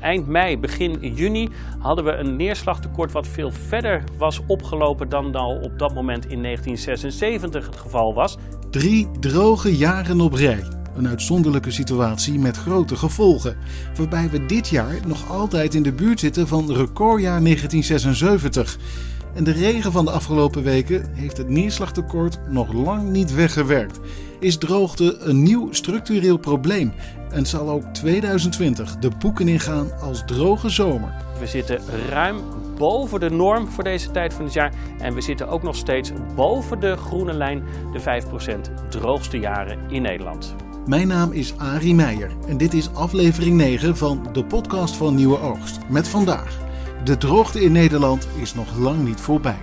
eind mei, begin juni hadden we een neerslagtekort wat veel verder was opgelopen dan al op dat moment in 1976 het geval was. Drie droge jaren op rij. Een uitzonderlijke situatie met grote gevolgen, waarbij we dit jaar nog altijd in de buurt zitten van recordjaar 1976. En de regen van de afgelopen weken heeft het neerslagtekort nog lang niet weggewerkt. Is droogte een nieuw structureel probleem en zal ook 2020 de boeken ingaan als droge zomer. We zitten ruim boven de norm voor deze tijd van het jaar en we zitten ook nog steeds boven de groene lijn, de 5% droogste jaren in Nederland. Mijn naam is Arie Meijer en dit is aflevering 9 van de podcast van Nieuwe Oogst. Met vandaag. De droogte in Nederland is nog lang niet voorbij.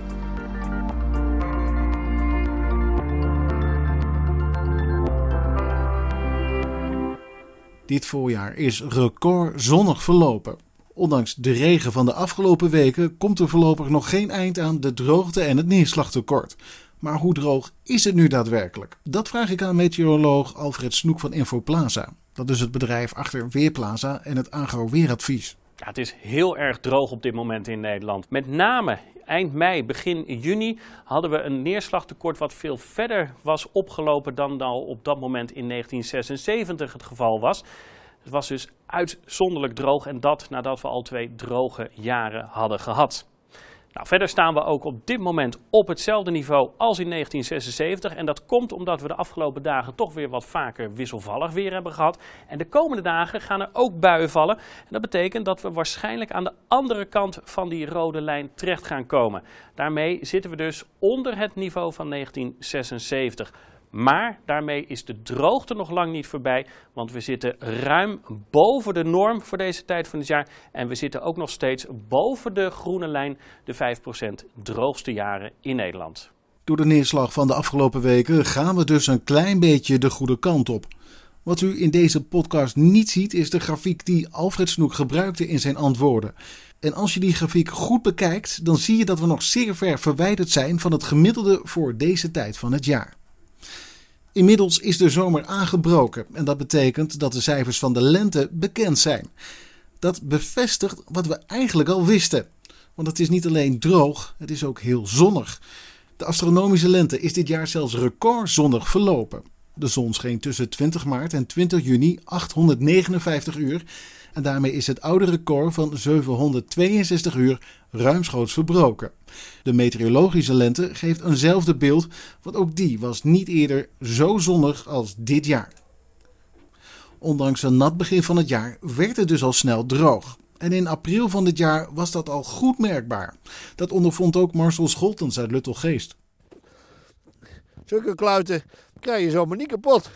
Dit voorjaar is record zonnig verlopen. Ondanks de regen van de afgelopen weken komt er voorlopig nog geen eind aan de droogte en het neerslagtekort. Maar hoe droog is het nu daadwerkelijk? Dat vraag ik aan meteoroloog Alfred Snoek van Infoplaza. Dat is het bedrijf achter Weerplaza en het agro-weeradvies. Het is heel erg droog op dit moment in Nederland. Met name eind mei, begin juni hadden we een neerslagtekort wat veel verder was opgelopen dan al op dat moment in 1976 het geval was. Het was dus uitzonderlijk droog en dat nadat we al twee droge jaren hadden gehad. Nou, verder staan we ook op dit moment op hetzelfde niveau als in 1976. En dat komt omdat we de afgelopen dagen toch weer wat vaker wisselvallig weer hebben gehad. En de komende dagen gaan er ook buien vallen. En dat betekent dat we waarschijnlijk aan de andere kant van die rode lijn terecht gaan komen. Daarmee zitten we dus onder het niveau van 1976. Maar daarmee is de droogte nog lang niet voorbij, want we zitten ruim boven de norm voor deze tijd van het jaar. En we zitten ook nog steeds boven de groene lijn, de 5% droogste jaren in Nederland. Door de neerslag van de afgelopen weken gaan we dus een klein beetje de goede kant op. Wat u in deze podcast niet ziet, is de grafiek die Alfred Snoek gebruikte in zijn antwoorden. En als je die grafiek goed bekijkt, dan zie je dat we nog zeer ver verwijderd zijn van het gemiddelde voor deze tijd van het jaar. Inmiddels is de zomer aangebroken en dat betekent dat de cijfers van de lente bekend zijn. Dat bevestigt wat we eigenlijk al wisten. Want het is niet alleen droog, het is ook heel zonnig. De astronomische lente is dit jaar zelfs recordzonnig verlopen. De zon scheen tussen 20 maart en 20 juni 859 uur en daarmee is het oude record van 762 uur ruimschoots verbroken. De meteorologische lente geeft eenzelfde beeld, want ook die was niet eerder zo zonnig als dit jaar. Ondanks een nat begin van het jaar werd het dus al snel droog. En in april van dit jaar was dat al goed merkbaar. Dat ondervond ook Marcel Scholtens uit Luttelgeest. Zulke kluiten krijg je zomaar niet kapot.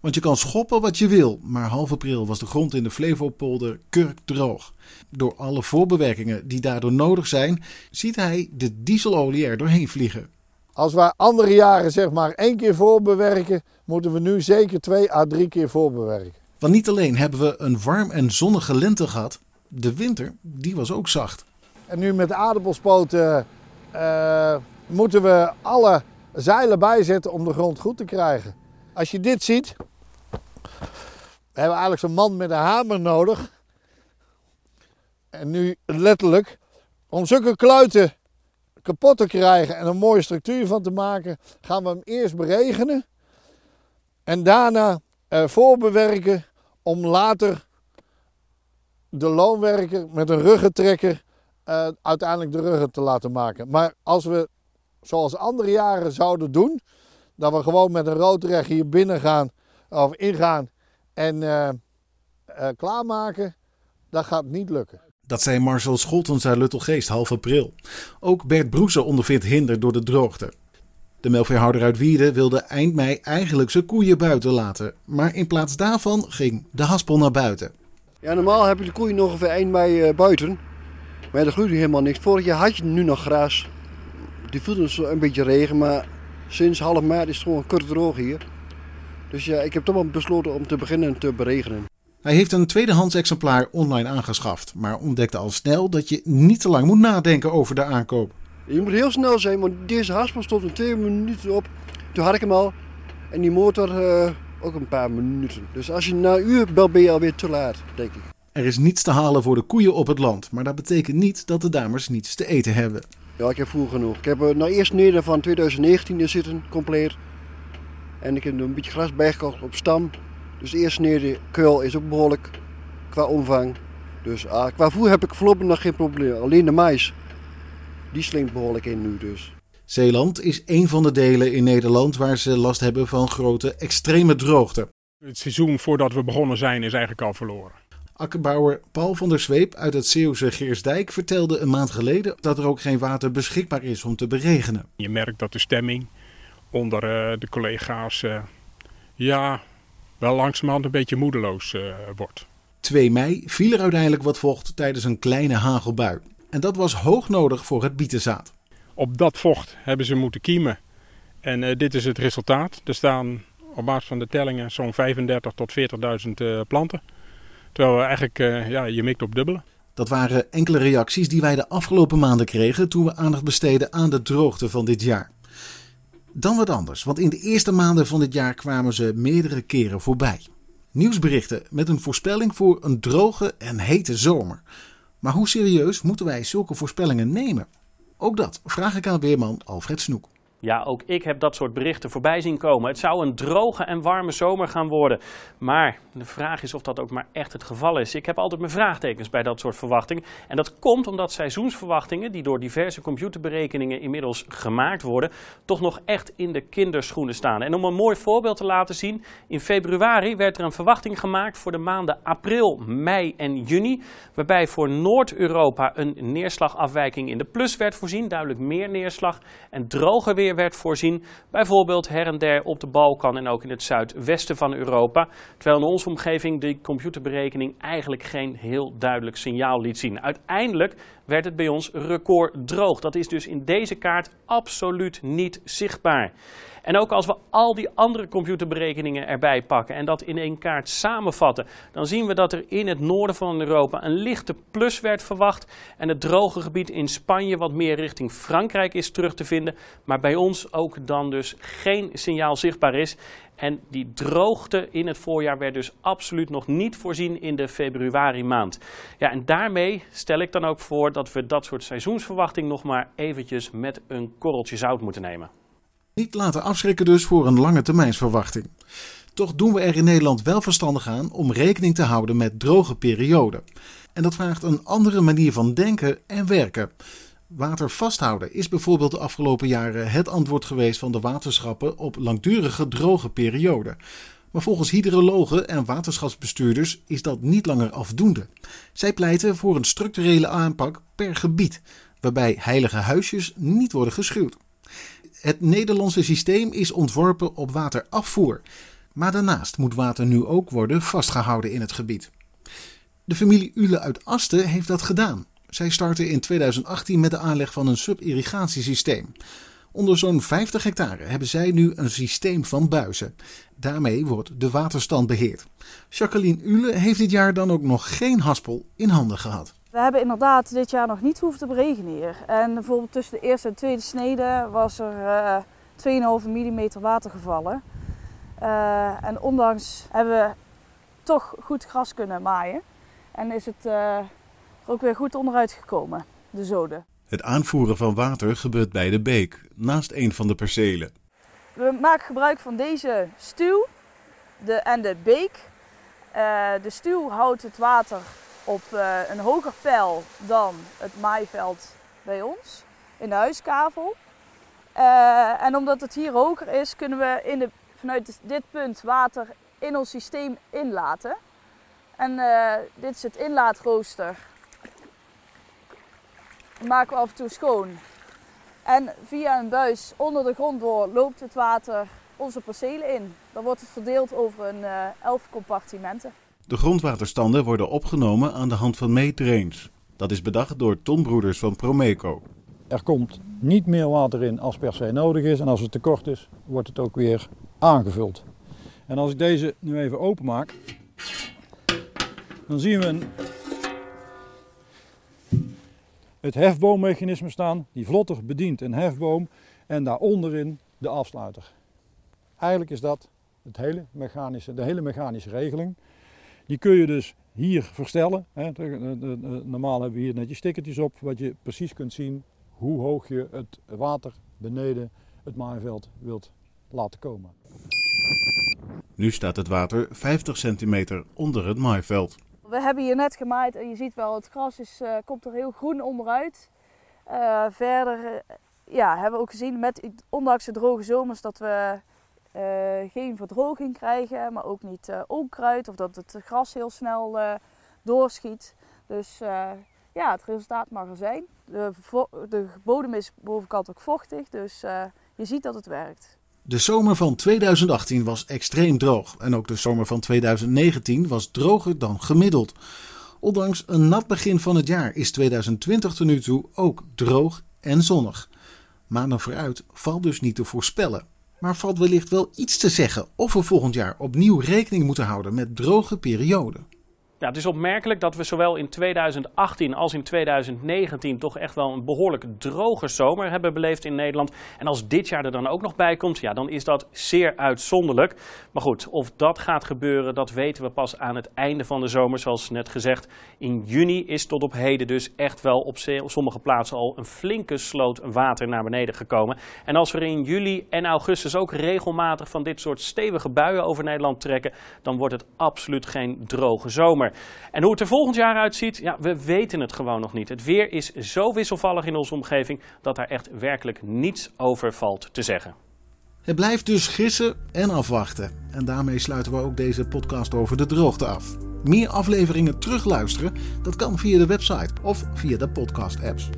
Want je kan schoppen wat je wil, maar half april was de grond in de Flevopolder kurkdroog. Door alle voorbewerkingen die daardoor nodig zijn, ziet hij de dieselolie er doorheen vliegen. Als wij andere jaren zeg maar één keer voorbewerken, moeten we nu zeker twee à drie keer voorbewerken. Want niet alleen hebben we een warm en zonnige lente gehad, de winter die was ook zacht. En nu met de aardappelspoten uh, moeten we alle zeilen bijzetten om de grond goed te krijgen. Als je dit ziet, we hebben eigenlijk zo'n man met een hamer nodig. En nu letterlijk, om zulke kluiten kapot te krijgen en een mooie structuur van te maken, gaan we hem eerst beregenen. En daarna uh, voorbewerken om later de loonwerker met een ruggentrekker uh, uiteindelijk de ruggen te laten maken. Maar als we zoals andere jaren zouden doen, dat we gewoon met een roodrecht hier binnen gaan of ingaan en uh, uh, klaarmaken, dat gaat niet lukken. Dat zei Marcel Scholtens uit Luttelgeest half april. Ook Bert Broese ondervindt hinder door de droogte. De melkveehouder uit Wierde wilde eind mei eigenlijk zijn koeien buiten laten. Maar in plaats daarvan ging de haspel naar buiten. Ja, normaal heb je de koeien nog ongeveer eind mei uh, buiten. Maar er groeit helemaal niks. Vorig jaar had je nu nog gras. Die voelde dus een beetje regen, maar sinds half maart is het gewoon kort droog hier. Dus ja, ik heb toch wel besloten om te beginnen te beregenen. Hij heeft een tweedehands exemplaar online aangeschaft, maar ontdekte al snel dat je niet te lang moet nadenken over de aankoop. Je moet heel snel zijn, want deze haspel stond in twee minuten op. Toen had ik hem al. En die motor uh, ook een paar minuten. Dus als je na een uur belt, ben je alweer te laat, denk ik. Er is niets te halen voor de koeien op het land, maar dat betekent niet dat de dames niets te eten hebben. Ja, ik heb voer genoeg. Ik heb er nou eerst neder van 2019 in zitten, compleet. En ik heb er een beetje gras bijgekocht op stam. Dus de eerste neder kuil is ook behoorlijk qua omvang. Dus ah, qua voer heb ik voorlopig nog geen probleem. Alleen de mais, die slinkt behoorlijk in nu dus. Zeeland is een van de delen in Nederland waar ze last hebben van grote extreme droogte. Het seizoen voordat we begonnen zijn is eigenlijk al verloren. Akkerbouwer Paul van der Zweep uit het Zeeuwse Geersdijk vertelde een maand geleden dat er ook geen water beschikbaar is om te beregenen. Je merkt dat de stemming onder uh, de collega's uh, ja, wel langzamerhand een beetje moedeloos uh, wordt. 2 mei viel er uiteindelijk wat vocht tijdens een kleine hagelbui. En dat was hoog nodig voor het bietenzaad. Op dat vocht hebben ze moeten kiemen. En dit is het resultaat. Er staan op basis van de tellingen zo'n 35 tot 40.000 planten. Terwijl eigenlijk, uh, ja, je mikt op dubbele. Dat waren enkele reacties die wij de afgelopen maanden kregen toen we aandacht besteden aan de droogte van dit jaar. Dan wat anders, want in de eerste maanden van dit jaar kwamen ze meerdere keren voorbij. Nieuwsberichten met een voorspelling voor een droge en hete zomer. Maar hoe serieus moeten wij zulke voorspellingen nemen? Ook dat vraag ik aan weerman Alfred Snoek. Ja, ook ik heb dat soort berichten voorbij zien komen. Het zou een droge en warme zomer gaan worden. Maar de vraag is of dat ook maar echt het geval is. Ik heb altijd mijn vraagtekens bij dat soort verwachtingen. En dat komt omdat seizoensverwachtingen, die door diverse computerberekeningen inmiddels gemaakt worden, toch nog echt in de kinderschoenen staan. En om een mooi voorbeeld te laten zien, in februari werd er een verwachting gemaakt voor de maanden april, mei en juni. Waarbij voor Noord-Europa een neerslagafwijking in de plus werd voorzien. Duidelijk meer neerslag en droger weer werd voorzien. Bijvoorbeeld her en der op de Balkan en ook in het zuidwesten van Europa. Terwijl in onze omgeving de computerberekening eigenlijk geen heel duidelijk signaal liet zien. Uiteindelijk werd het bij ons record droog. Dat is dus in deze kaart absoluut niet zichtbaar. En ook als we al die andere computerberekeningen erbij pakken en dat in één kaart samenvatten, dan zien we dat er in het noorden van Europa een lichte plus werd verwacht en het droge gebied in Spanje wat meer richting Frankrijk is terug te vinden, maar bij ons ook dan dus geen signaal zichtbaar is. En die droogte in het voorjaar werd dus absoluut nog niet voorzien in de februari maand. Ja, en daarmee stel ik dan ook voor dat we dat soort seizoensverwachting nog maar eventjes met een korreltje zout moeten nemen. Niet laten afschrikken dus voor een lange termijnsverwachting. Toch doen we er in Nederland wel verstandig aan om rekening te houden met droge perioden. En dat vraagt een andere manier van denken en werken. Water vasthouden is bijvoorbeeld de afgelopen jaren het antwoord geweest van de waterschappen op langdurige droge perioden. Maar volgens hydrologen en waterschapsbestuurders is dat niet langer afdoende. Zij pleiten voor een structurele aanpak per gebied, waarbij heilige huisjes niet worden geschuwd. Het Nederlandse systeem is ontworpen op waterafvoer. Maar daarnaast moet water nu ook worden vastgehouden in het gebied. De familie Ule uit Asten heeft dat gedaan. Zij startte in 2018 met de aanleg van een sub-irrigatiesysteem. Onder zo'n 50 hectare hebben zij nu een systeem van buizen. Daarmee wordt de waterstand beheerd. Jacqueline Ule heeft dit jaar dan ook nog geen haspel in handen gehad. We hebben inderdaad dit jaar nog niet hoeven te beregenen hier. En bijvoorbeeld tussen de eerste en tweede snede was er uh, 2,5 mm water gevallen. Uh, en ondanks hebben we toch goed gras kunnen maaien. En is het er ook weer goed onderuit gekomen, de zoden. Het aanvoeren van water gebeurt bij de beek, naast een van de percelen. We maken gebruik van deze stuw de, en de beek. Uh, de stuw houdt het water op uh, een hoger peil dan het maaiveld bij ons in de huiskavel. Uh, en omdat het hier hoger is, kunnen we in de, vanuit dit punt water in ons systeem inlaten. En dit is het inlaatrooster. Maken we af en toe schoon. En via een buis onder de grond door loopt het water onze percelen in. Dan wordt het verdeeld over een elf compartimenten. De grondwaterstanden worden opgenomen aan de hand van meettrains. Dat is bedacht door Ton Broeders van Promeco. Er komt niet meer water in als per se nodig is. En als het tekort is, wordt het ook weer aangevuld. En als ik deze nu even openmaak, dan zien we een, het hefboommechanisme staan. Die vlotter bedient een hefboom en daaronderin de afsluiter. Eigenlijk is dat het hele mechanische, de hele mechanische regeling. Die kun je dus hier verstellen. Normaal hebben we hier net je stickertjes op, wat je precies kunt zien hoe hoog je het water beneden het maaiveld wilt laten komen. Nu staat het water 50 centimeter onder het maaiveld. We hebben hier net gemaaid en je ziet wel, het gras is, uh, komt er heel groen onderuit. Uh, verder uh, ja, hebben we ook gezien, met, ondanks de droge zomers, dat we geen verdroging krijgen, maar ook niet onkruid of dat het gras heel snel doorschiet. Dus ja, het resultaat mag er zijn. De, de bodem is bovenkant ook vochtig, dus je ziet dat het werkt. De zomer van 2018 was extreem droog en ook de zomer van 2019 was droger dan gemiddeld. Ondanks een nat begin van het jaar is 2020 tot nu toe ook droog en zonnig. Maanden vooruit valt dus niet te voorspellen. Maar valt wellicht wel iets te zeggen of we volgend jaar opnieuw rekening moeten houden met droge perioden. Ja, het is opmerkelijk dat we zowel in 2018 als in 2019 toch echt wel een behoorlijk droge zomer hebben beleefd in Nederland. En als dit jaar er dan ook nog bij komt, ja, dan is dat zeer uitzonderlijk. Maar goed, of dat gaat gebeuren, dat weten we pas aan het einde van de zomer. Zoals net gezegd, in juni is tot op heden dus echt wel op sommige plaatsen al een flinke sloot water naar beneden gekomen. En als we in juli en augustus ook regelmatig van dit soort stevige buien over Nederland trekken, dan wordt het absoluut geen droge zomer. En hoe het er volgend jaar uitziet, ja, we weten het gewoon nog niet. Het weer is zo wisselvallig in onze omgeving dat daar echt werkelijk niets over valt te zeggen. Het blijft dus gissen en afwachten. En daarmee sluiten we ook deze podcast over de droogte af. Meer afleveringen terugluisteren, dat kan via de website of via de podcast-apps.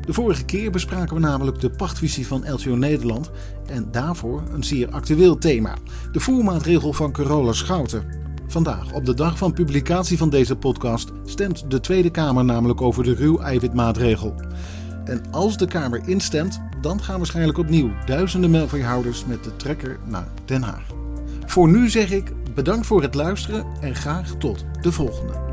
De vorige keer bespraken we namelijk de pachtvisie van LTO Nederland en daarvoor een zeer actueel thema: de voermaatregel van Carola Schouten. Vandaag, op de dag van publicatie van deze podcast, stemt de Tweede Kamer namelijk over de ruw-eiwitmaatregel. En als de Kamer instemt, dan gaan waarschijnlijk opnieuw duizenden melkveehouders met de trekker naar Den Haag. Voor nu zeg ik bedankt voor het luisteren en graag tot de volgende.